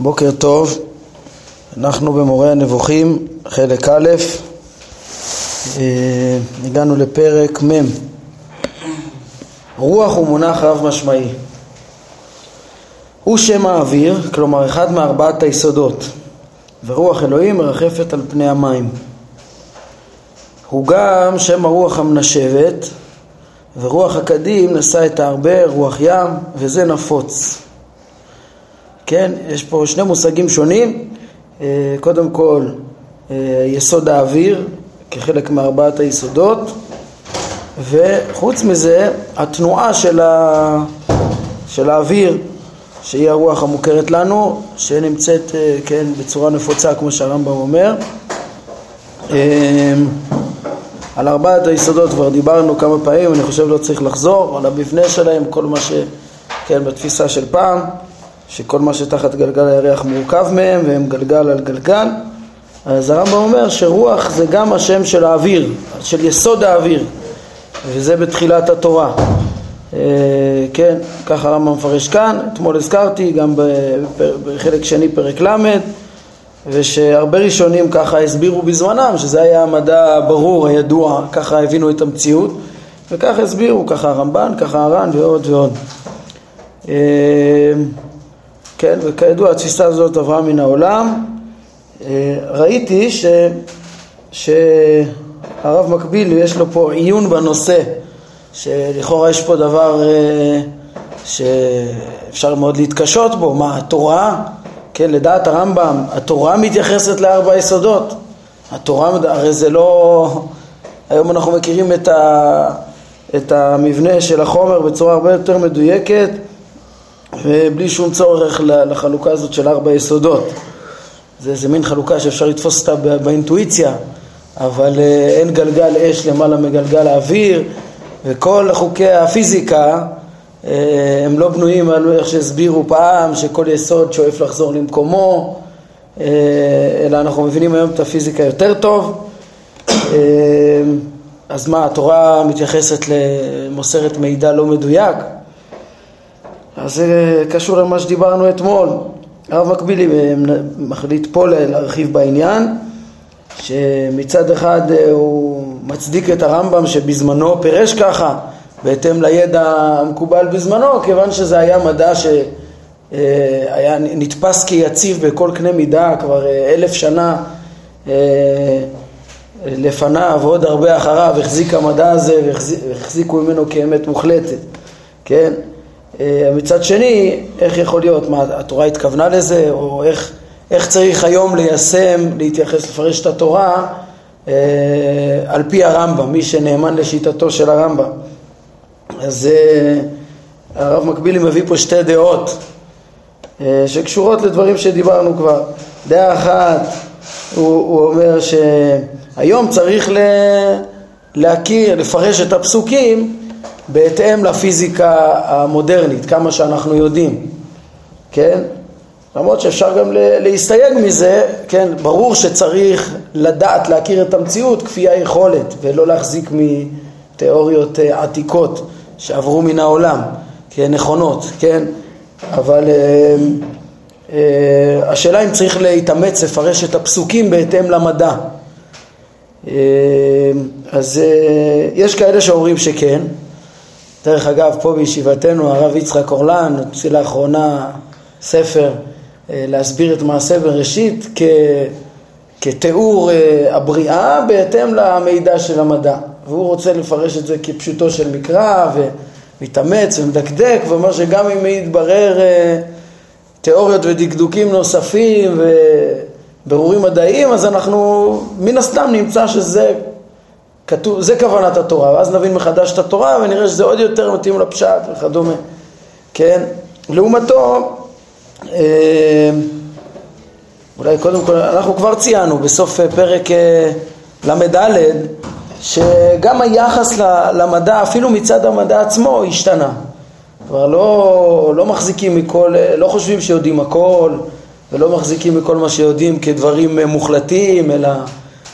בוקר טוב, אנחנו במורה הנבוכים, חלק א', אה, הגענו לפרק מ', רוח הוא מונח רב משמעי. הוא שם האוויר, כלומר אחד מארבעת היסודות, ורוח אלוהים מרחפת על פני המים. הוא גם שם הרוח המנשבת, ורוח הקדים נשא את הארבה, רוח ים, וזה נפוץ. כן, יש פה שני מושגים שונים, אה, קודם כל אה, יסוד האוויר כחלק מארבעת היסודות. וחוץ מזה התנועה של, ה... של האוויר שהיא הרוח המוכרת לנו שנמצאת אה, כן, בצורה נפוצה כמו שהרמב"ם אומר. על ארבעת היסודות כבר דיברנו כמה פעמים, אני חושב לא צריך לחזור, על המבנה שלהם, כל מה ש... כן, בתפיסה של פעם שכל מה שתחת גלגל הירח מורכב מהם והם גלגל על גלגל. אז הרמב"ם אומר שרוח זה גם השם של האוויר, של יסוד האוויר וזה בתחילת התורה. אה, כן, ככה הרמב"ם מפרש כאן, אתמול הזכרתי גם בחלק שני פרק ל' ושהרבה ראשונים ככה הסבירו בזמנם שזה היה המדע הברור, הידוע, ככה הבינו את המציאות וככה הסבירו, ככה הרמב"ן, ככה הר"ן ועוד ועוד. אה, כן, וכידוע התפיסה הזאת עברה מן העולם. אה, ראיתי ש, שהרב מקביל יש לו פה עיון בנושא, שלכאורה יש פה דבר אה, שאפשר מאוד להתקשות בו, מה התורה, כן, לדעת הרמב"ם, התורה מתייחסת לארבע יסודות, התורה, הרי זה לא, היום אנחנו מכירים את, ה, את המבנה של החומר בצורה הרבה יותר מדויקת ובלי שום צורך לחלוקה הזאת של ארבע יסודות. זה, זה מין חלוקה שאפשר לתפוס אותה באינטואיציה, אבל אה, אין גלגל אש למעלה מגלגל האוויר, וכל חוקי הפיזיקה אה, הם לא בנויים על איך שהסבירו פעם, שכל יסוד שואף לחזור למקומו, אה, אלא אנחנו מבינים היום את הפיזיקה יותר טוב. אז מה, התורה מתייחסת למוסרת מידע לא מדויק? אז זה קשור למה שדיברנו אתמול. הרב מקבילי מחליט פה להרחיב בעניין, שמצד אחד אה, הוא מצדיק את הרמב"ם שבזמנו פירש ככה, בהתאם לידע המקובל בזמנו, כיוון שזה היה מדע שהיה אה, נתפס כיציב בכל קנה מידה כבר אה, אלף שנה לפניו ועוד הרבה אחריו החזיק המדע הזה והחזיקו ממנו כאמת מוחלטת, כן? אה, מצד שני, איך יכול להיות, מה התורה התכוונה לזה, או איך, איך צריך היום ליישם, להתייחס, לפרש את התורה אה, על פי הרמב"ם, מי שנאמן לשיטתו של הרמב"ם. אז אה, הרב מקבילי מביא פה שתי דעות אה, שקשורות לדברים שדיברנו כבר. דעה אחת, הוא, הוא אומר שהיום צריך ל, להכיר, לפרש את הפסוקים בהתאם לפיזיקה המודרנית, כמה שאנחנו יודעים, כן? למרות שאפשר גם להסתייג מזה, כן? ברור שצריך לדעת, להכיר את המציאות כפי היכולת, ולא להחזיק מתיאוריות אה, עתיקות שעברו מן העולם, כן? נכונות, כן? אבל אה, אה, השאלה אם צריך להתאמץ לפרש את הפסוקים בהתאם למדע. אז יש כאלה שאומרים שכן, דרך אגב, פה בישיבתנו הרב יצחק אורלן הוציא לאחרונה ספר אה, להסביר את מעשה בראשית כ... כתיאור אה, הבריאה בהתאם למידע של המדע. והוא רוצה לפרש את זה כפשוטו של מקרא ומתאמץ ומדקדק ואומר שגם אם יתברר אה, תיאוריות ודקדוקים נוספים ובירורים מדעיים אז אנחנו מן הסתם נמצא שזה כתוב, זה כוונת התורה, ואז נבין מחדש את התורה ונראה שזה עוד יותר מתאים לפשט וכדומה, כן? לעומתו, אה, אולי קודם כל, אנחנו כבר ציינו בסוף פרק אה, ל"ד שגם היחס למדע, אפילו מצד המדע עצמו, השתנה. כבר לא, לא מחזיקים מכל, לא חושבים שיודעים הכל ולא מחזיקים מכל מה שיודעים כדברים מוחלטים, אלא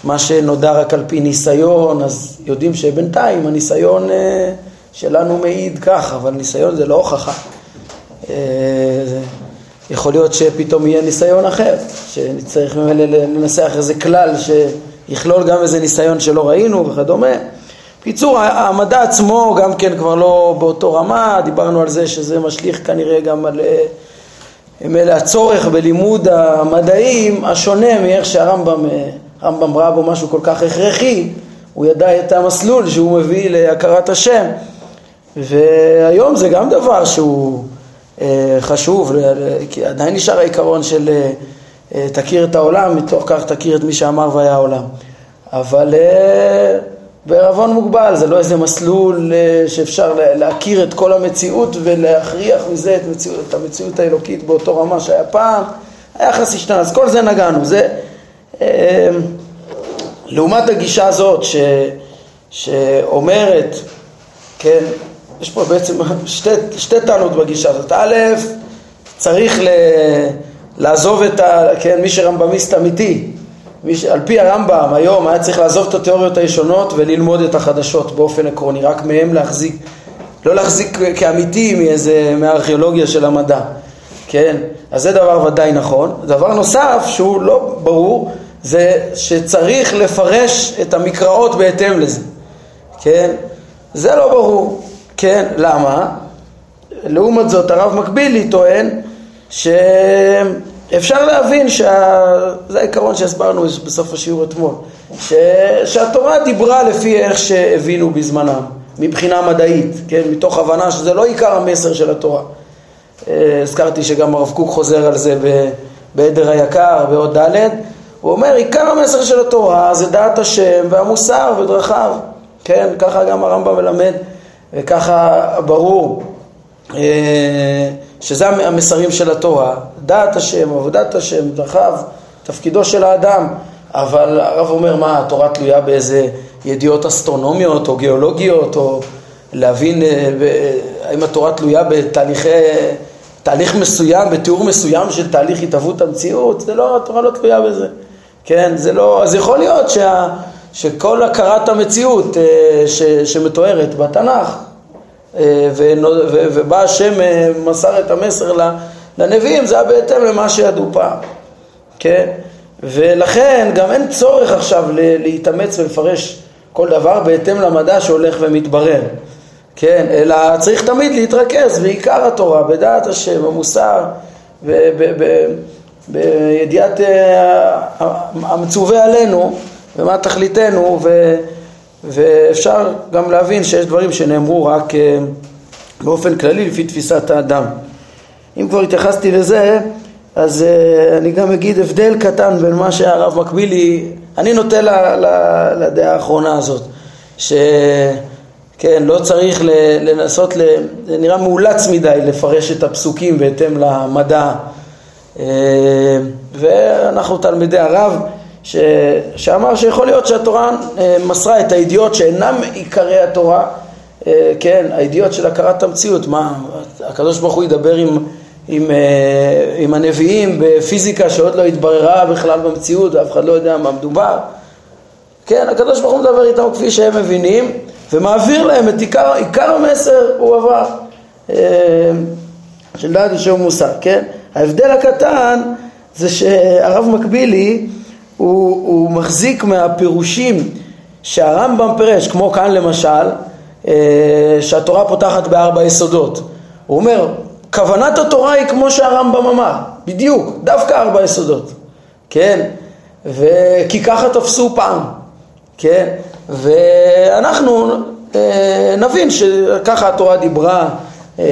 מה שנודע רק על פי ניסיון, אז יודעים שבינתיים הניסיון אה, שלנו מעיד כך, אבל ניסיון זה לא הוכחה. אה, יכול להיות שפתאום יהיה ניסיון אחר, שנצטרך לנסח איזה כלל שיכלול גם איזה ניסיון שלא ראינו וכדומה. בקיצור, המדע עצמו גם כן כבר לא באותו רמה, דיברנו על זה שזה משליך כנראה גם על מילא הצורך בלימוד המדעים השונה מאיך שהרמב"ם הרמב"ם ראה בו משהו כל כך הכרחי, הוא ידע את המסלול שהוא מביא להכרת השם, והיום זה גם דבר שהוא אה, חשוב, כי עדיין נשאר העיקרון של אה, אה, תכיר את העולם, מתוך כך תכיר את מי שאמר והיה העולם. אבל בערבון מוגבל, זה לא איזה מסלול שאפשר להכיר את כל המציאות ולהכריח מזה את, מציאות, את המציאות האלוקית באותו רמה שהיה פעם, היחס השתנה, אז כל זה נגענו, זה לעומת הגישה הזאת ש, שאומרת, כן, יש פה בעצם שתי, שתי טענות בגישה הזאת. א', צריך ל, לעזוב את ה... כן, מי שרמב"מיסט אמיתי, מי ש, על פי הרמב"ם היום היה צריך לעזוב את התיאוריות הישונות וללמוד את החדשות באופן עקרוני, רק מהם להחזיק, לא להחזיק כאמיתי מאיזה, מהארכיאולוגיה של המדע, כן? אז זה דבר ודאי נכון. דבר נוסף שהוא לא ברור, זה שצריך לפרש את המקראות בהתאם לזה, כן? זה לא ברור. כן, למה? לעומת זאת הרב מקבילי טוען שאפשר להבין, שה... זה העיקרון שהסברנו בסוף השיעור אתמול, ש... שהתורה דיברה לפי איך שהבינו בזמנם, מבחינה מדעית, כן, מתוך הבנה שזה לא עיקר המסר של התורה. אה, הזכרתי שגם הרב קוק חוזר על זה בעדר היקר, בעוד ד', הוא אומר עיקר המסר של התורה זה דעת השם והמוסר ודרכיו, כן, ככה גם הרמב"ם מלמד וככה ברור אה, שזה המסרים של התורה, דעת השם, עבודת השם, דרכיו, תפקידו של האדם, אבל הרב אומר מה, התורה תלויה באיזה ידיעות אסטרונומיות או גיאולוגיות או להבין אה, האם התורה תלויה בתהליכי, תהליך מסוים, בתיאור מסוים של תהליך התהוות המציאות, זה לא, התורה לא תלויה בזה, כן, זה לא, אז יכול להיות שה... שכל הכרת המציאות אה, ש, שמתוארת בתנ"ך, אה, ובא השם אה, מסר את המסר לנביאים, זה היה בהתאם למה שידעו פעם, כן? ולכן גם אין צורך עכשיו להתאמץ ולפרש כל דבר בהתאם למדע שהולך ומתברר, כן? אלא צריך תמיד להתרכז בעיקר התורה, בדעת השם, המוסר, בידיעת המצווה עלינו ומה תכליתנו ו, ואפשר גם להבין שיש דברים שנאמרו רק אה, באופן כללי לפי תפיסת האדם. אם כבר התייחסתי לזה, אז uh, אני גם אגיד הבדל קטן בין מה שהרב מקבילי, אני נוטה ל, ל, לדעה האחרונה הזאת, שכן, לא צריך לנסות, זה נראה מאולץ מדי לפרש את הפסוקים בהתאם למדע, ואנחנו תלמידי הרב, ש... שאמר שיכול להיות שהתורה אה, מסרה את הידיעות שאינם עיקרי התורה, אה, כן, הידיעות של הכרת המציאות, מה, הקדוש ברוך הוא ידבר עם, עם, אה, עם הנביאים בפיזיקה שעוד לא התבררה בכלל במציאות ואף אחד לא יודע מה מדובר, כן, הקדוש ברוך הוא מדבר איתם כפי שהם מבינים ומעביר להם את עיקר, עיקר המסר הוא עבר של דעת ושם מוסר, כן? ההבדל הקטן זה שהרב מקבילי הוא, הוא מחזיק מהפירושים שהרמב"ם פירש, כמו כאן למשל, אה, שהתורה פותחת בארבע יסודות. הוא אומר, כוונת התורה היא כמו שהרמב"ם אמר, בדיוק, דווקא ארבע יסודות, כן? וכי ככה תפסו פעם, כן? ואנחנו אה, נבין שככה התורה דיברה אה,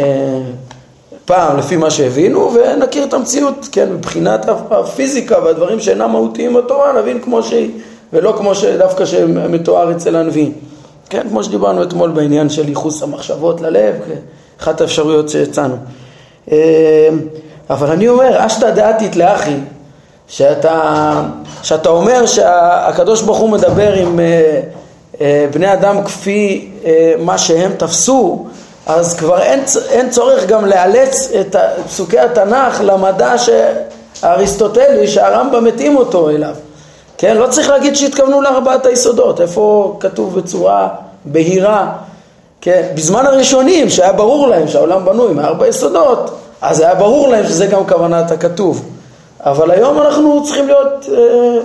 פעם לפי מה שהבינו ונכיר את המציאות, כן, מבחינת הפיזיקה והדברים שאינם מהותיים בתורה, נבין כמו שהיא ולא כמו שדווקא שמתואר אצל הנביאים. כן, כמו שדיברנו אתמול בעניין של ייחוס המחשבות ללב, אחת האפשרויות שהצענו. אה, אבל אני אומר, אשתא דעתית לאחי, שאתה, שאתה אומר שהקדוש ברוך הוא מדבר עם אה, אה, בני אדם כפי מה שהם תפסו, אז כבר אין, אין צורך גם לאלץ את פסוקי התנ"ך למדע האריסטוטלי שהרמב"ם מתאים אותו אליו. כן, לא צריך להגיד שהתכוונו לארבעת היסודות, איפה כתוב בצורה בהירה כן, בזמן הראשונים שהיה ברור להם שהעולם בנוי מארבע יסודות, אז היה ברור להם שזה גם כוונת הכתוב. אבל היום אנחנו צריכים להיות אה,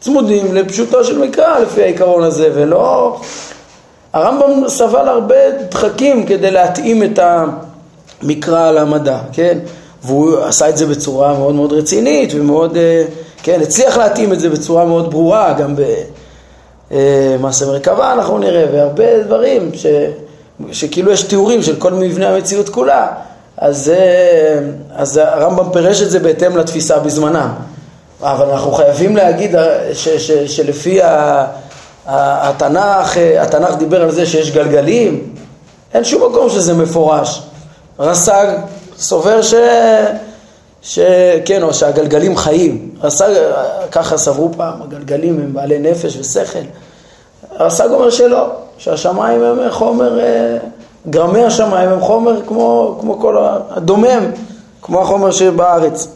צמודים לפשוטו של מקרא לפי העיקרון הזה, ולא... הרמב"ם סבל הרבה דחקים כדי להתאים את המקרא למדע, כן? והוא עשה את זה בצורה מאוד מאוד רצינית ומאוד, אה, כן, הצליח להתאים את זה בצורה מאוד ברורה, גם במעשה מרכבה אנחנו נראה, והרבה דברים ש, שכאילו יש תיאורים של כל מבנה המציאות כולה, אז, אה, אז הרמב"ם פירש את זה בהתאם לתפיסה בזמנם. אבל אנחנו חייבים להגיד אה, ש, ש, שלפי התנ"ך, התנ"ך דיבר על זה שיש גלגלים, אין שום מקום שזה מפורש. רס"ג סובר ש... שכן, או שהגלגלים חיים. רס"ג, ככה סברו פעם, הגלגלים הם בעלי נפש ושכל. רס"ג אומר שלא, שהשמיים הם חומר, אה, גרמי השמיים הם חומר כמו, כמו כל הדומם, כמו החומר שבארץ.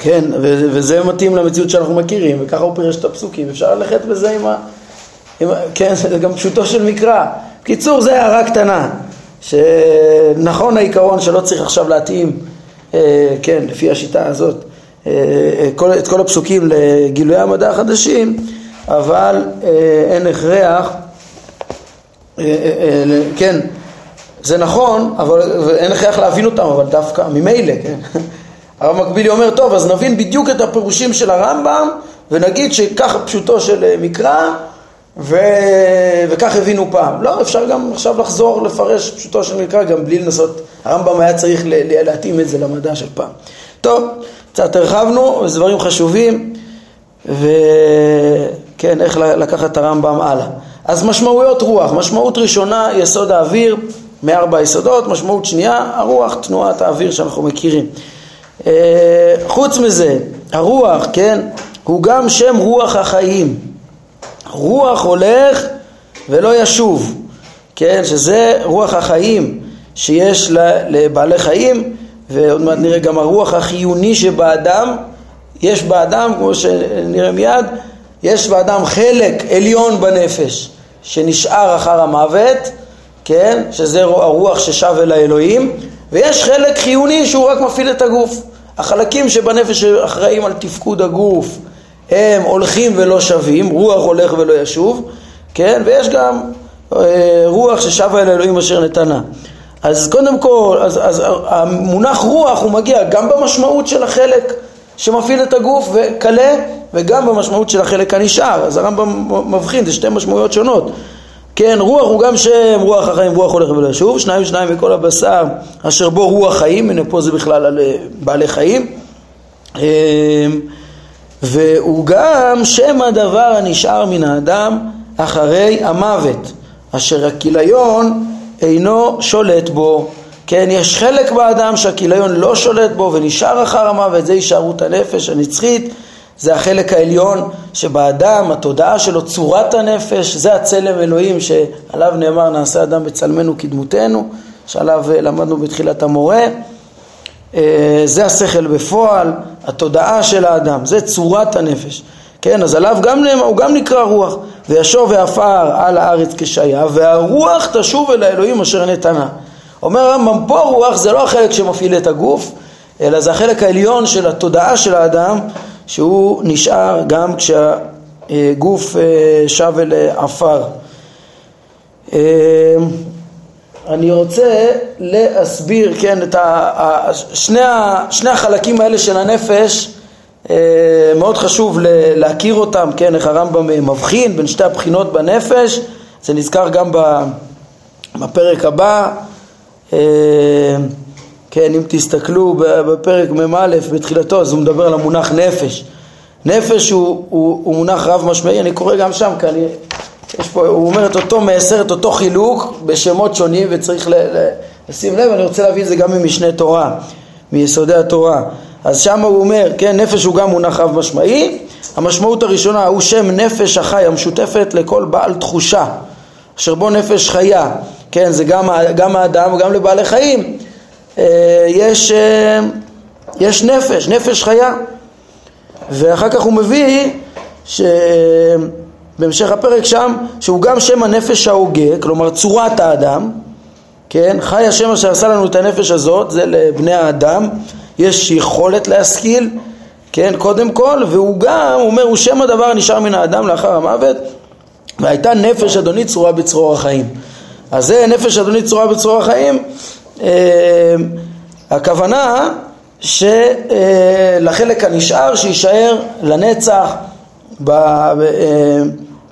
כן, וזה מתאים למציאות שאנחנו מכירים, וככה הוא פירש את הפסוקים, אפשר ללכת בזה עם ה... עם, כן, זה גם פשוטו של מקרא. בקיצור, זה הערה קטנה. שנכון העיקרון שלא צריך עכשיו להתאים, אה, כן, לפי השיטה הזאת, אה, כל, את כל הפסוקים לגילויי המדע החדשים, אבל אה, אין הכרח, כן, זה נכון, אבל אין הכרח להבין אותם, אבל דווקא ממילא, כן. הרב מקבילי אומר, טוב, אז נבין בדיוק את הפירושים של הרמב"ם ונגיד שככה פשוטו של מקרא ו... וכך הבינו פעם. לא, אפשר גם עכשיו לחזור לפרש פשוטו של מקרא גם בלי לנסות, הרמב"ם היה צריך להתאים את זה למדע של פעם. טוב, קצת הרחבנו, זה דברים חשובים, וכן, איך לקחת את הרמב"ם הלאה. אז משמעויות רוח, משמעות ראשונה, יסוד האוויר, מארבע יסודות, משמעות שנייה, הרוח, תנועת האוויר שאנחנו מכירים. אה, חוץ מזה, הרוח, כן, הוא גם שם רוח החיים. רוח הולך ולא ישוב, כן, שזה רוח החיים שיש לבעלי חיים, ועוד מעט נראה גם הרוח החיוני שבאדם, יש באדם, כמו שנראה מיד, יש באדם חלק עליון בנפש שנשאר אחר המוות, כן, שזה הרוח ששב אל האלוהים, ויש חלק חיוני שהוא רק מפעיל את הגוף. החלקים שבנפש שאחראים על תפקוד הגוף, הם הולכים ולא שווים, רוח הולך ולא ישוב, כן, ויש גם אה, רוח ששבה אל אלוהים אשר נתנה. אז קודם כל, אז, אז המונח רוח הוא מגיע גם במשמעות של החלק שמפעיל את הגוף וכלה, וגם במשמעות של החלק הנשאר. אז הרמב"ם מבחין, זה שתי משמעויות שונות. כן, רוח הוא גם שם רוח החיים, רוח הולך ולא ישוב, שניים שניים מכל הבשר אשר בו רוח חיים, הנה פה זה בכלל על אה, בעלי חיים. אה, והוא גם שם הדבר הנשאר מן האדם אחרי המוות, אשר הכיליון אינו שולט בו. כן, יש חלק באדם שהכיליון לא שולט בו ונשאר אחר המוות, זה הישארות הנפש הנצחית, זה החלק העליון שבאדם, התודעה שלו, צורת הנפש, זה הצלם אלוהים שעליו נאמר נעשה אדם בצלמנו כדמותנו, שעליו למדנו בתחילת המורה. אה, זה השכל בפועל, התודעה של האדם, זה צורת הנפש. כן, אז עליו גם נאמר, הוא גם נקרא רוח, וישוב ועפר על הארץ כשהיה, והרוח תשוב אל האלוהים אשר נתנה. אומר הרמב"ם, פה רוח זה לא החלק שמפעיל את הגוף, אלא זה החלק העליון של התודעה של האדם, שהוא נשאר גם כשהגוף אה, שב אל עפר. אה, אני רוצה להסביר, כן, את ה, שני, שני החלקים האלה של הנפש, אה, מאוד חשוב להכיר אותם, כן, איך הרמב"ם מבחין בין שתי הבחינות בנפש, זה נזכר גם בפרק הבא, אה, כן, אם תסתכלו בפרק מ"א בתחילתו, אז הוא מדבר על המונח נפש. נפש הוא, הוא, הוא מונח רב משמעי, אני קורא גם שם, כי אני יש פה, הוא אומר את אותו מעשר, את אותו חילוק בשמות שונים וצריך ל, ל, לשים לב, אני רוצה להביא את זה גם ממשנה תורה, מיסודי התורה. אז שם הוא אומר, כן, נפש הוא גם מונח רב משמעי, המשמעות הראשונה הוא שם נפש החי המשותפת לכל בעל תחושה, אשר בו נפש חיה, כן, זה גם, גם האדם וגם לבעלי חיים, יש, אה, יש נפש, נפש חיה, ואחר כך הוא מביא ש... בהמשך הפרק שם, שהוא גם שם הנפש ההוגה, כלומר צורת האדם, כן? חי השם אשר עשה לנו את הנפש הזאת, זה לבני האדם, יש יכולת להשכיל, כן? קודם כל, והוא גם, הוא אומר, הוא שם הדבר הנשאר מן האדם לאחר המוות, והייתה נפש אדוני צרורה בצרור החיים. אז זה נפש אדוני צרורה בצרור החיים, אה, הכוונה שלחלק הנשאר שיישאר לנצח ב, אה,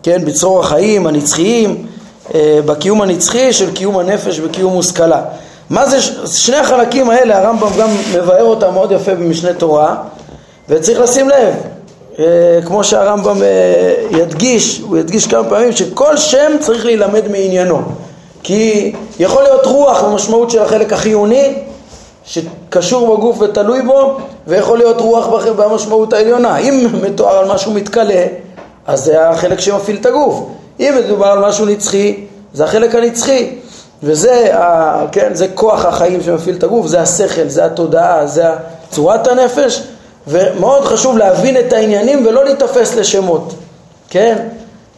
כן, בצרור החיים הנצחיים, אה, בקיום הנצחי של קיום הנפש וקיום מושכלה. מה זה, שני החלקים האלה הרמב"ם גם מבאר אותם מאוד יפה במשנה תורה וצריך לשים לב, אה, כמו שהרמב"ם ידגיש, הוא ידגיש כמה פעמים שכל שם צריך להילמד מעניינו כי יכול להיות רוח במשמעות של החלק החיוני שקשור בגוף ותלוי בו, ויכול להיות רוח במשמעות העליונה. אם מתואר על משהו מתכלה, אז זה החלק שמפעיל את הגוף. אם מדובר על משהו נצחי, זה החלק הנצחי. וזה, כן, זה כוח החיים שמפעיל את הגוף, זה השכל, זה התודעה, זה צורת הנפש, ומאוד חשוב להבין את העניינים ולא להיתפס לשמות, כן?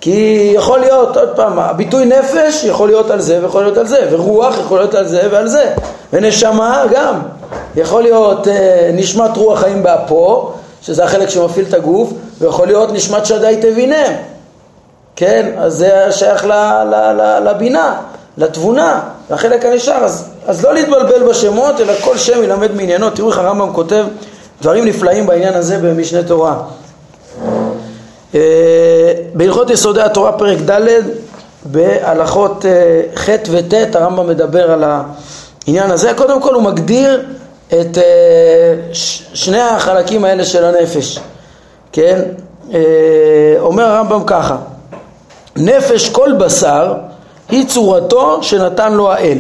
כי יכול להיות, עוד פעם, הביטוי נפש יכול להיות על זה ויכול להיות על זה, ורוח יכול להיות על זה ועל זה, ונשמה גם, יכול להיות אה, נשמת רוח חיים באפו, שזה החלק שמפעיל את הגוף, ויכול להיות נשמת שדי תבינם, כן, אז זה שייך ל, ל, ל, לבינה, לתבונה, לחלק הנשאר, אז, אז לא להתבלבל בשמות, אלא כל שם ילמד מעניינו, תראו איך הרמב"ם כותב דברים נפלאים בעניין הזה במשנה תורה. אה, בהלכות יסודי התורה פרק ד' בהלכות אה, ח' וט' הרמב"ם מדבר על העניין הזה. קודם כל הוא מגדיר את אה, שני החלקים האלה של הנפש, כן? אומר הרמב"ם ככה: נפש כל בשר היא צורתו שנתן לו האל.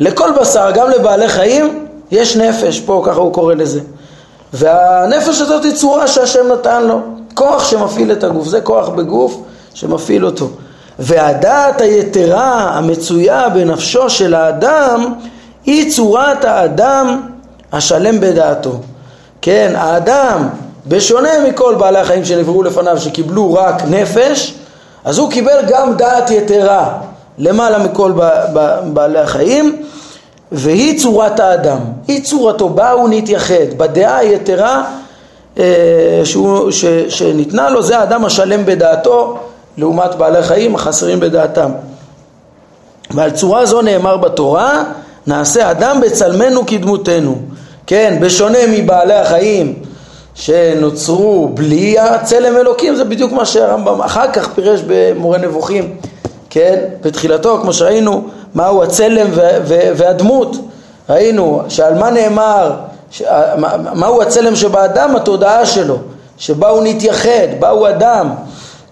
לכל בשר, גם לבעלי חיים, יש נפש, פה ככה הוא קורא לזה. והנפש הזאת היא צורה שהשם נתן לו. כוח שמפעיל את הגוף, זה כוח בגוף שמפעיל אותו. והדעת היתרה המצויה בנפשו של האדם היא צורת האדם השלם בדעתו. כן, האדם, בשונה מכל בעלי החיים שנבראו לפניו שקיבלו רק נפש, אז הוא קיבל גם דעת יתרה למעלה מכל בעלי החיים והיא צורת האדם, היא צורתו, בה הוא נתייחד, בדעה היתרה שהוא, ש, שניתנה לו, זה האדם השלם בדעתו לעומת בעלי חיים החסרים בדעתם. ועל צורה זו נאמר בתורה, נעשה אדם בצלמנו כדמותנו. כן, בשונה מבעלי החיים שנוצרו בלי הצלם אלוקים, זה בדיוק מה שהרמב"ם אחר כך פירש במורה נבוכים, כן, בתחילתו, כמו שראינו, מהו הצלם והדמות. ראינו שעל מה נאמר מהו הצלם שבאדם? התודעה שלו, שבה הוא נתייחד, בה הוא אדם,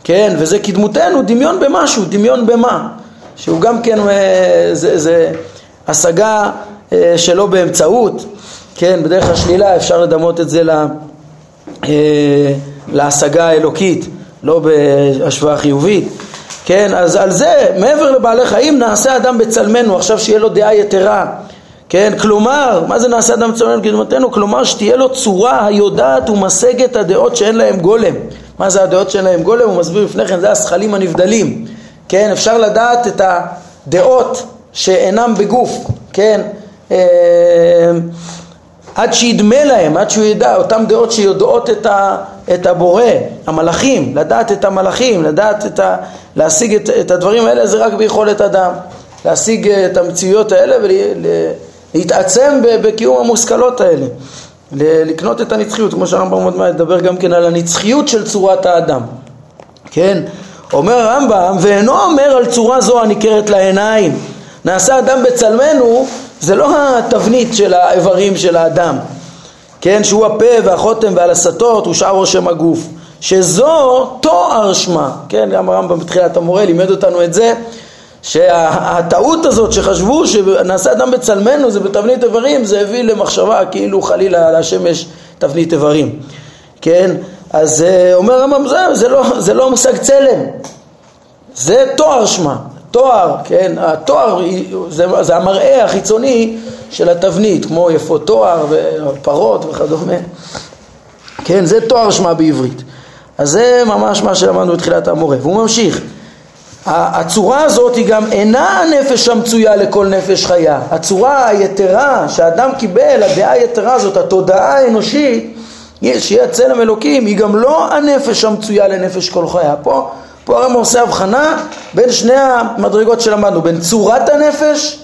כן, וזה כדמותנו, דמיון במשהו, דמיון במה, שהוא גם כן, אה, זה, זה השגה אה, שלא באמצעות, כן, בדרך השלילה אפשר לדמות את זה לה, אה, להשגה האלוקית, לא בהשוואה חיובית, כן, אז על זה, מעבר לבעלי חיים, נעשה אדם בצלמנו, עכשיו שיהיה לו דעה יתרה, כן, כלומר, מה זה נעשה אדם צונן קדמתנו? כלומר שתהיה לו צורה היודעת ומשגת הדעות שאין להם גולם. מה זה הדעות שאין להם גולם? הוא מסביר לפני כן, זה השכלים הנבדלים. כן, אפשר לדעת את הדעות שאינם בגוף, כן, אה, עד שידמה להם, עד שהוא ידע, אותן דעות שיודעות את, ה, את הבורא, המלאכים, לדעת את המלאכים, לדעת את ה, להשיג את, את הדברים האלה זה רק ביכולת אדם, להשיג את המציאויות האלה ול... להתעצם בקיום המושכלות האלה, לקנות את הנצחיות, כמו שהרמב"ם עוד מעט ידבר גם כן על הנצחיות של צורת האדם, כן? אומר הרמב"ם, ואינו אומר על צורה זו הניכרת לעיניים, נעשה אדם בצלמנו, זה לא התבנית של האיברים של האדם, כן? שהוא הפה והחותם והלסתות ושאר רושם הגוף, שזו תואר שמה, כן? גם הרמב"ם בתחילת המורה לימד אותנו את זה שהטעות הזאת שחשבו שנעשה אדם בצלמנו זה בתבנית איברים זה הביא למחשבה כאילו חלילה להשם יש תבנית איברים. כן? אז אה, אומר הרמב"ם זה, זה, לא, זה לא מושג צלם. זה תואר שמה תואר כן? התואר זה, זה המראה החיצוני של התבנית כמו יפות תואר ופרות וכדומה. כן? זה תואר שמה בעברית. אז זה ממש מה שלמדנו בתחילת המורה. והוא ממשיך. הצורה הזאת היא גם אינה הנפש המצויה לכל נפש חיה. הצורה היתרה שאדם קיבל, הדעה היתרה הזאת, התודעה האנושית, שיהיה צלם אלוקים, היא גם לא הנפש המצויה לנפש כל חיה. פה, פה הרמב"ם עושה הבחנה בין שני המדרגות שלמדנו, בין צורת הנפש,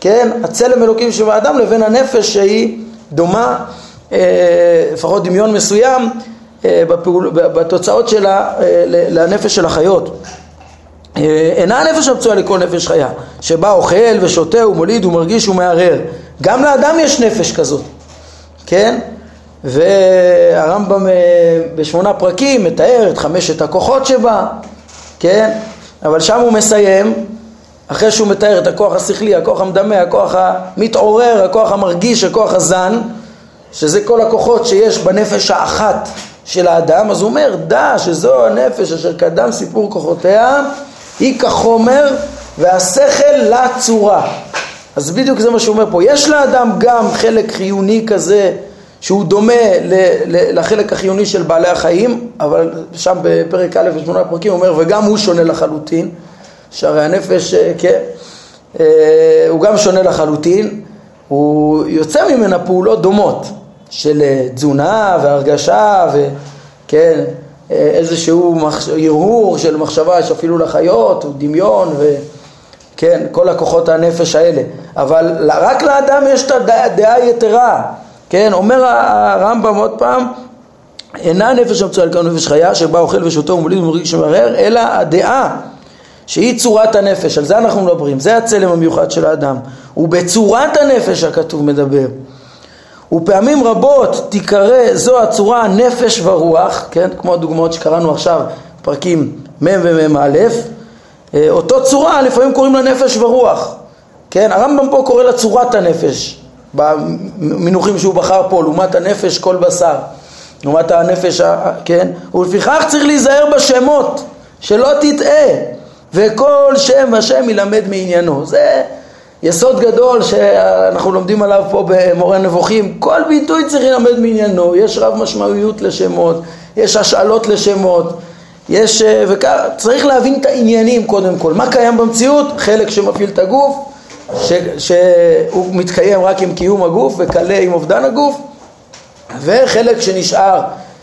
כן, הצלם אלוקים שבאדם, לבין הנפש שהיא דומה, אה, לפחות דמיון מסוים, אה, בפעול, בתוצאות שלה אה, לנפש של החיות. אינה הנפש המצויה לכל נפש חיה, שבה אוכל ושותה ומוליד ומרגיש ומערער. גם לאדם יש נפש כזאת, כן? והרמב"ם בשמונה פרקים מתאר את חמשת הכוחות שבה, כן? אבל שם הוא מסיים, אחרי שהוא מתאר את הכוח השכלי, הכוח המדמה, הכוח המתעורר, הכוח המרגיש, הכוח הזן, שזה כל הכוחות שיש בנפש האחת של האדם, אז הוא אומר, דע שזו הנפש אשר קדם סיפור כוחותיה, היא כחומר והשכל לצורה. אז בדיוק זה מה שהוא אומר פה. יש לאדם גם חלק חיוני כזה שהוא דומה לחלק החיוני של בעלי החיים, אבל שם בפרק א' בשמונה פרקים הוא אומר, וגם הוא שונה לחלוטין, שהרי הנפש, אה, כן, אה, הוא גם שונה לחלוטין, הוא יוצא ממנה פעולות דומות. של אה, תזונה והרגשה וכן, אה, איזשהו הרהור של מחשבה יש אפילו לחיות, דמיון וכן, כל הכוחות הנפש האלה. אבל רק לאדם יש את הדעה היתרה, כן, אומר הרמב"ם עוד פעם, אינה נפש המצויה לכאן נפש חיה שבה אוכל ושותה ומוליד ומרגיש שמרר, אלא הדעה שהיא צורת הנפש, על זה אנחנו מדברים, זה הצלם המיוחד של האדם. ובצורת הנפש הכתוב מדבר. ופעמים רבות תיקרא זו הצורה נפש ורוח, כן, כמו הדוגמאות שקראנו עכשיו, פרקים מ' ומ"א, אה, אותו צורה לפעמים קוראים לה נפש ורוח, כן, הרמב"ם פה קורא לה צורת הנפש, במינוחים שהוא בחר פה, לעומת הנפש כל בשר, לעומת הנפש, כן, ולפיכך צריך להיזהר בשמות, שלא תטעה, וכל שם השם ילמד מעניינו, זה יסוד גדול שאנחנו לומדים עליו פה במורה נבוכים, כל ביטוי צריך ללמד מעניינו, יש רב משמעויות לשמות, יש השאלות לשמות, יש, אה, וכך, צריך להבין את העניינים קודם כל, מה קיים במציאות, חלק שמפעיל את הגוף, ש, שהוא מתקיים רק עם קיום הגוף וקלה עם אובדן הגוף, וחלק שנשאר,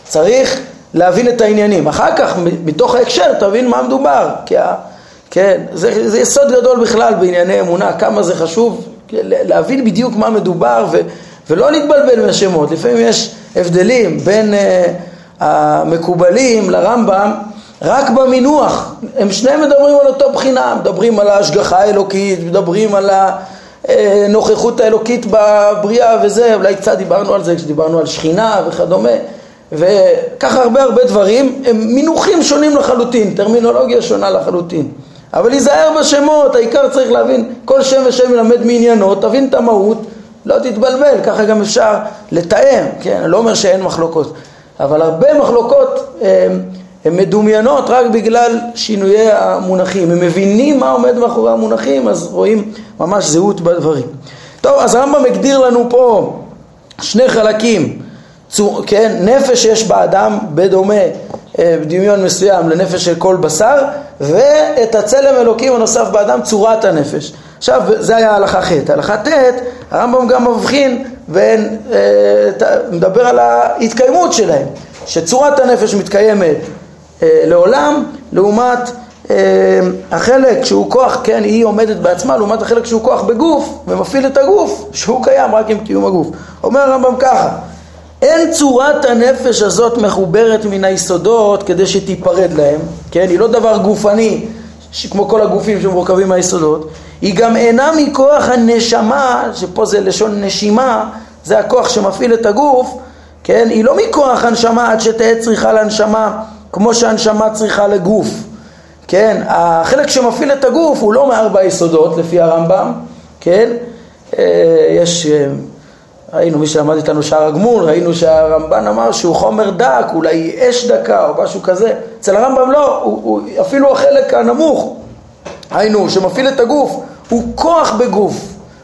צריך להבין את העניינים, אחר כך מתוך ההקשר תבין מה מדובר, כי כן, זה, זה יסוד גדול בכלל בענייני אמונה, כמה זה חשוב להבין בדיוק מה מדובר ו, ולא להתבלבל מהשמות. לפעמים יש הבדלים בין uh, המקובלים לרמב"ם רק במינוח, הם שניהם מדברים על אותו בחינה, מדברים על ההשגחה האלוקית, מדברים על הנוכחות האלוקית בבריאה וזה, אולי קצת דיברנו על זה כשדיברנו על שכינה וכדומה, וככה הרבה הרבה דברים, הם מינוחים שונים לחלוטין, טרמינולוגיה שונה לחלוטין. אבל להיזהר בשמות, העיקר צריך להבין, כל שם ושם ילמד מעניינו, תבין את המהות, לא תתבלבל, ככה גם אפשר לתאם, כן, אני לא אומר שאין מחלוקות, אבל הרבה מחלוקות הן מדומיינות רק בגלל שינויי המונחים, הם מבינים מה עומד מאחורי המונחים, אז רואים ממש זהות בדברים. טוב, אז הרמב"ם הגדיר לנו פה שני חלקים, צור, כן, נפש יש באדם בדומה אה, בדמיון מסוים לנפש של כל בשר ואת הצלם אלוקים הנוסף באדם צורת הנפש. עכשיו זה היה הלכה ח', הלכה ט', הרמב"ם גם מבחין בין, אה, מדבר על ההתקיימות שלהם, שצורת הנפש מתקיימת אה, לעולם לעומת החלק שהוא כוח, כן, היא עומדת בעצמה לעומת החלק שהוא כוח בגוף ומפעיל את הגוף שהוא קיים רק עם קיום הגוף. אומר הרמב"ם ככה אין צורת הנפש הזאת מחוברת מן היסודות כדי שתיפרד להם, כן? היא לא דבר גופני כמו כל הגופים שמורכבים מהיסודות, היא גם אינה מכוח הנשמה, שפה זה לשון נשימה, זה הכוח שמפעיל את הגוף, כן? היא לא מכוח הנשמה עד שתהא צריכה להנשמה כמו שהנשמה צריכה לגוף, כן? החלק שמפעיל את הגוף הוא לא מארבע יסודות לפי הרמב"ם, כן? אה, יש אה, ראינו, מי שלמד איתנו שער הגמול, ראינו שהרמב"ן אמר שהוא חומר דק, אולי אש דקה או משהו כזה. אצל הרמב"ם לא, הוא, הוא, אפילו החלק הנמוך, היינו, שמפעיל את הגוף, הוא כוח בגוף.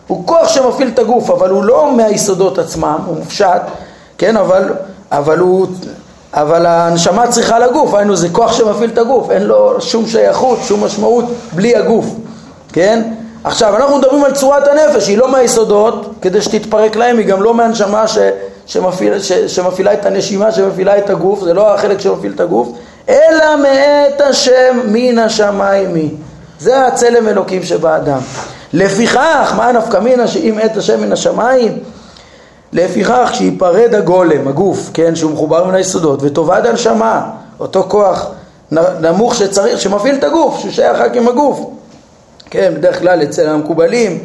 הוא כוח שמפעיל את הגוף, אבל הוא לא מהיסודות עצמם, הוא מופשט, כן, אבל, אבל הוא, אבל הנשמה צריכה לגוף, היינו זה כוח שמפעיל את הגוף, אין לו שום שייכות, שום משמעות בלי הגוף, כן? עכשיו אנחנו מדברים על צורת הנפש, היא לא מהיסודות כדי שתתפרק להם, היא גם לא מהנשמה ש, שמפעיל, ש, שמפעילה את הנשימה, שמפעילה את הגוף, זה לא החלק שמפעיל את הגוף, אלא מאת השם מן השמיים היא. זה הצלם אלוקים שבאדם. לפיכך, מה נפקא מינה שאם עת השם מן השמיים? לפיכך כשיפרד הגולם, הגוף, כן, שהוא מחובר מן היסודות, ותאבד הנשמה, אותו כוח נמוך שצריך, שמפעיל את הגוף, שהוא שייך רק עם הגוף. כן, בדרך כלל אצל המקובלים,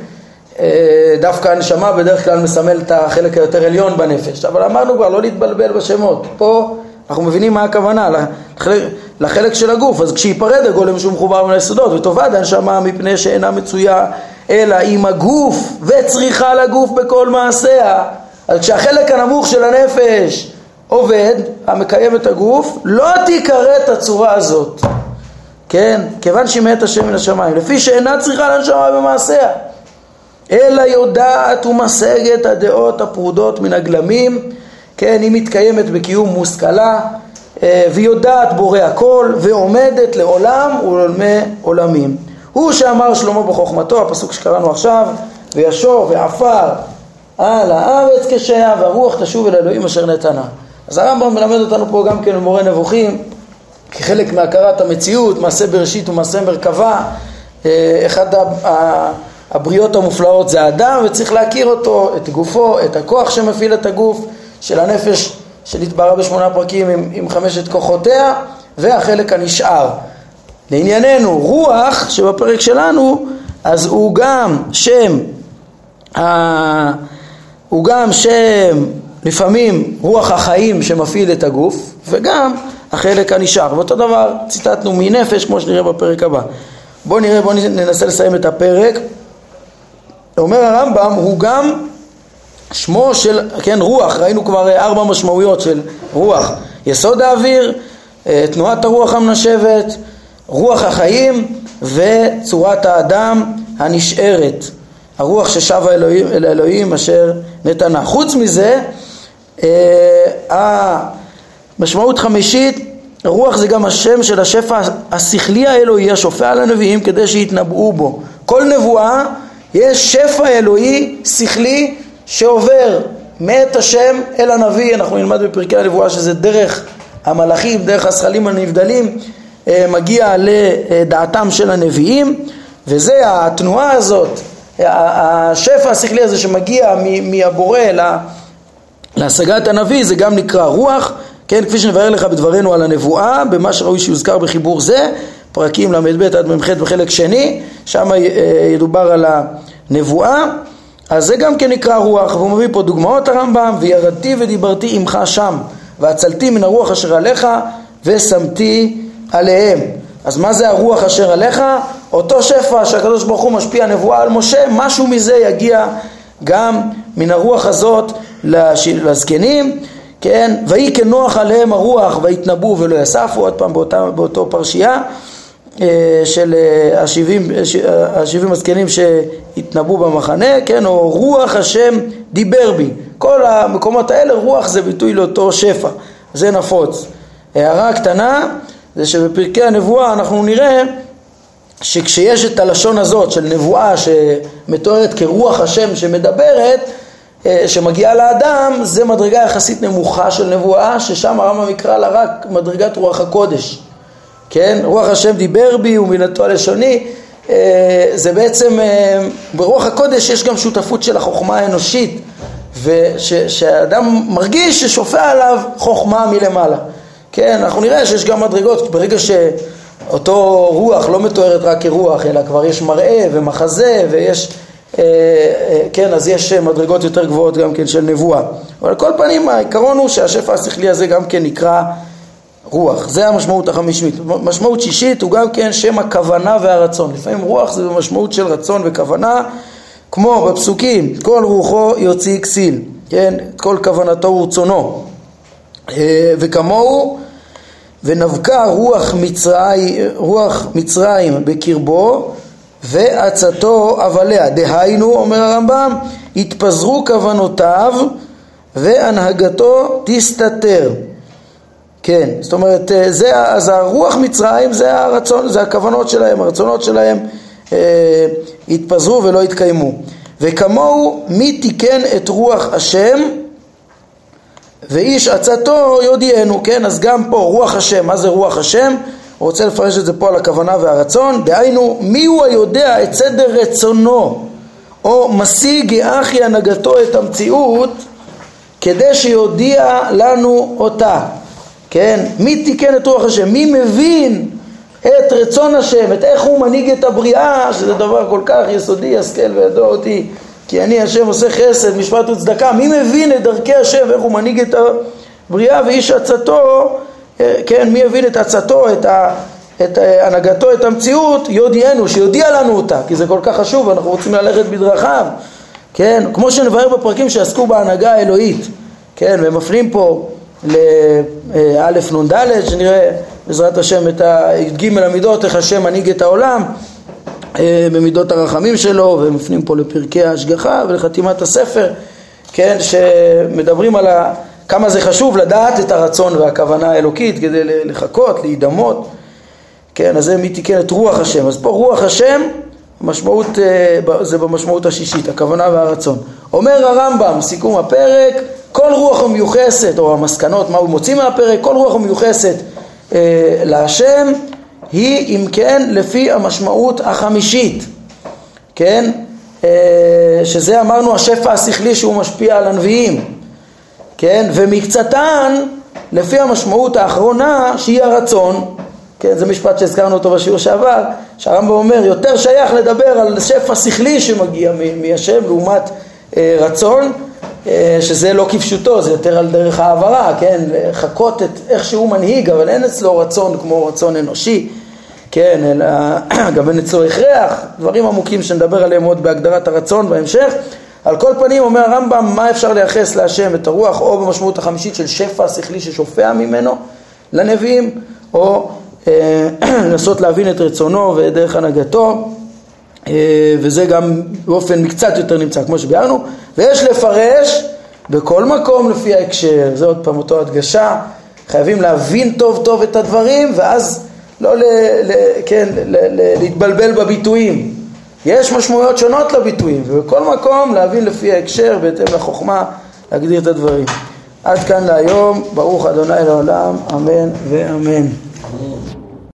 אה, דווקא הנשמה בדרך כלל מסמל את החלק היותר עליון בנפש, אבל אמרנו כבר לא להתבלבל בשמות, פה אנחנו מבינים מה הכוונה, לחלק, לחלק של הגוף, אז כשיפרד הגולם שהוא מחובר מן היסודות ותאבד הנשמה מפני שאינה מצויה אלא עם הגוף וצריכה לגוף בכל מעשיה. אז כשהחלק הנמוך של הנפש עובד, המקיים את הגוף, לא תיקרא את הצורה הזאת, כן? כיוון שהיא מת השם מן השמיים, לפי שאינה צריכה לנשמה במעשיה, אלא יודעת ומשגת הדעות הפרודות מן הגלמים, כן? היא מתקיימת בקיום מושכלה, אה, והיא יודעת בורא הכל, ועומדת לעולם ולעולמי עולמים. הוא שאמר שלמה בחוכמתו, הפסוק שקראנו עכשיו, וישור ועפר על הארץ כשהיה והרוח תשוב אל אלוהים אשר נתנה. אז הרמב"ם מלמד אותנו פה גם כן במורה נבוכים, כחלק מהכרת המציאות, מעשה בראשית ומעשה מרכבה, אה, אחד הבריאות המופלאות זה האדם וצריך להכיר אותו, את גופו, את הכוח שמפעיל את הגוף של הנפש שנתברא בשמונה פרקים עם, עם חמשת כוחותיה והחלק הנשאר. לענייננו, רוח שבפרק שלנו אז הוא גם שם הוא גם שם לפעמים רוח החיים שמפעיל את הגוף וגם החלק הנשאר. ואותו דבר ציטטנו מנפש כמו שנראה בפרק הבא. בואו נראה, בואו ננסה לסיים את הפרק. אומר הרמב"ם הוא גם שמו של, כן, רוח, ראינו כבר ארבע משמעויות של רוח. יסוד האוויר, אה, תנועת הרוח המנשבת, רוח החיים וצורת האדם הנשארת. הרוח ששבה אלוהים, אל האלוהים אשר נתנה. חוץ מזה, אה, המשמעות חמישית, רוח זה גם השם של השפע השכלי האלוהי השופע על הנביאים כדי שיתנבאו בו. כל נבואה יש שפע אלוהי שכלי שעובר מאת השם אל הנביא, אנחנו נלמד בפרקי הנבואה שזה דרך המלאכים, דרך הזכלים הנבדלים, אה, מגיע לדעתם של הנביאים, וזה התנועה הזאת השפע השכלי הזה שמגיע מהבורא להשגת הנביא זה גם נקרא רוח, כן, כפי שנבהר לך בדברינו על הנבואה, במה שראוי שיוזכר בחיבור זה, פרקים ל"ב עד מ"ח בחלק שני, שם אה, ידובר על הנבואה, אז זה גם כן נקרא רוח, והוא מביא פה דוגמאות הרמב"ם, וירדתי ודיברתי עמך שם, והצלתי מן הרוח אשר עליך, ושמתי עליהם. אז מה זה הרוח אשר עליך? אותו שפע שהקדוש ברוך הוא משפיע נבואה על משה, משהו מזה יגיע גם מן הרוח הזאת לזקנים, כן? ויהי כנוח עליהם הרוח ויתנבאו ולא יספו, עוד פעם באותה, באותו פרשייה אה, של אה, השבעים, אה, השבעים הזקנים שהתנבאו במחנה, כן? או רוח השם דיבר בי. כל המקומות האלה רוח זה ביטוי לאותו שפע, זה נפוץ. הערה קטנה זה שבפרקי הנבואה אנחנו נראה שכשיש את הלשון הזאת של נבואה שמתוארת כרוח השם שמדברת, שמגיעה לאדם, זה מדרגה יחסית נמוכה של נבואה, ששם הרמב"ם יקרא לה רק מדרגת רוח הקודש. כן? רוח השם דיבר בי ומילתו הלשוני, אה, זה בעצם, אה, ברוח הקודש יש גם שותפות של החוכמה האנושית, ושהאדם מרגיש ששופע עליו חוכמה מלמעלה. כן, אנחנו נראה שיש גם מדרגות, ברגע שאותו רוח לא מתוארת רק כרוח, אלא כבר יש מראה ומחזה ויש, אה, אה, כן, אז יש מדרגות יותר גבוהות גם כן של נבואה. אבל על כל פנים העיקרון הוא שהשפע השכלי הזה גם כן נקרא רוח, זה המשמעות החמישית. משמעות שישית הוא גם כן שם הכוונה והרצון. לפעמים רוח זה במשמעות של רצון וכוונה, כמו בפסוקים, כל רוחו יוציא כסיל, כן, את כל כוונתו ורצונו. אה, וכמוהו ונבקע רוח, מצרי, רוח מצרים בקרבו ועצתו אבליה. דהיינו, אומר הרמב"ם, התפזרו כוונותיו והנהגתו תסתתר. כן? זאת אומרת, אה, זה, אז הרוח מצרים זה הרצון, זה הכוונות שלהם, הרצונות שלהם אה, התפזרו ולא התקיימו. וכמוהו מי תיקן את רוח השם ואיש עצתו יודיענו, כן? אז גם פה רוח השם, מה זה רוח השם? הוא רוצה לפרש את זה פה על הכוונה והרצון, דהיינו מי הוא היודע את סדר רצונו? או משיג יאחי הנהגתו את המציאות כדי שיודיע לנו אותה, כן? מי תיקן את רוח השם? מי מבין את רצון השם, את איך הוא מנהיג את הבריאה, שזה דבר כל כך יסודי, השכל וידוע אותי כי אני השם עושה חסד, משפט וצדקה, מי מבין את דרכי השם ואיך הוא מנהיג את הבריאה ואיש עצתו, כן, מי הבין את עצתו, את, ה, את הנהגתו, את המציאות, יודיענו, שיודיע לנו אותה, כי זה כל כך חשוב, אנחנו רוצים ללכת בדרכיו, כן, כמו שנבהר בפרקים שעסקו בהנהגה האלוהית, כן, והם מפנים פה לאלף נ"ד, שנראה בעזרת השם את י"ג המידות, איך השם מנהיג את העולם, אה, במידות הרחמים שלו, ומפנים פה לפרקי ההשגחה ולחתימת הספר, כן, שמדברים על ה... כמה זה חשוב לדעת את הרצון והכוונה האלוקית כדי לחכות, להידמות, כן, אז זה מי תיקן את רוח השם. אז פה רוח השם, משמעות, אה, זה במשמעות השישית, הכוונה והרצון. אומר הרמב"ם, סיכום הפרק, כל רוח המיוחסת, או המסקנות, מה הוא מוציא מהפרק, כל רוח המיוחסת אה, להשם, היא אם כן לפי המשמעות החמישית, כן? אה, שזה אמרנו השפע השכלי שהוא משפיע על הנביאים, כן? ומקצתן לפי המשמעות האחרונה שהיא הרצון, כן? זה משפט שהזכרנו אותו בשיעור שעבר, שהרמב"ם אומר יותר שייך לדבר על שפע שכלי שמגיע מהשם לעומת אה, רצון אה, שזה לא כפשוטו, זה יותר על דרך העברה, כן, לחקות את איך שהוא מנהיג, אבל אין אצלו רצון כמו רצון אנושי, כן, אלא גם אין אצלו הכרח, דברים עמוקים שנדבר עליהם עוד בהגדרת הרצון בהמשך. על כל פנים אומר הרמב"ם מה אפשר לייחס להשם את הרוח או במשמעות החמישית של שפע שכלי ששופע ממנו לנביאים או אה, לנסות להבין את רצונו ואת דרך הנהגתו אה, וזה גם באופן מקצת יותר נמצא כמו שביארנו ויש לפרש בכל מקום לפי ההקשר, זה עוד פעם אותו הדגשה, חייבים להבין טוב טוב את הדברים ואז לא ל, ל, כן, ל, ל, להתבלבל בביטויים. יש משמעויות שונות לביטויים, ובכל מקום להבין לפי ההקשר, בהתאם לחוכמה, להגדיר את הדברים. עד כאן להיום, ברוך אדוני לעולם, אמן ואמן.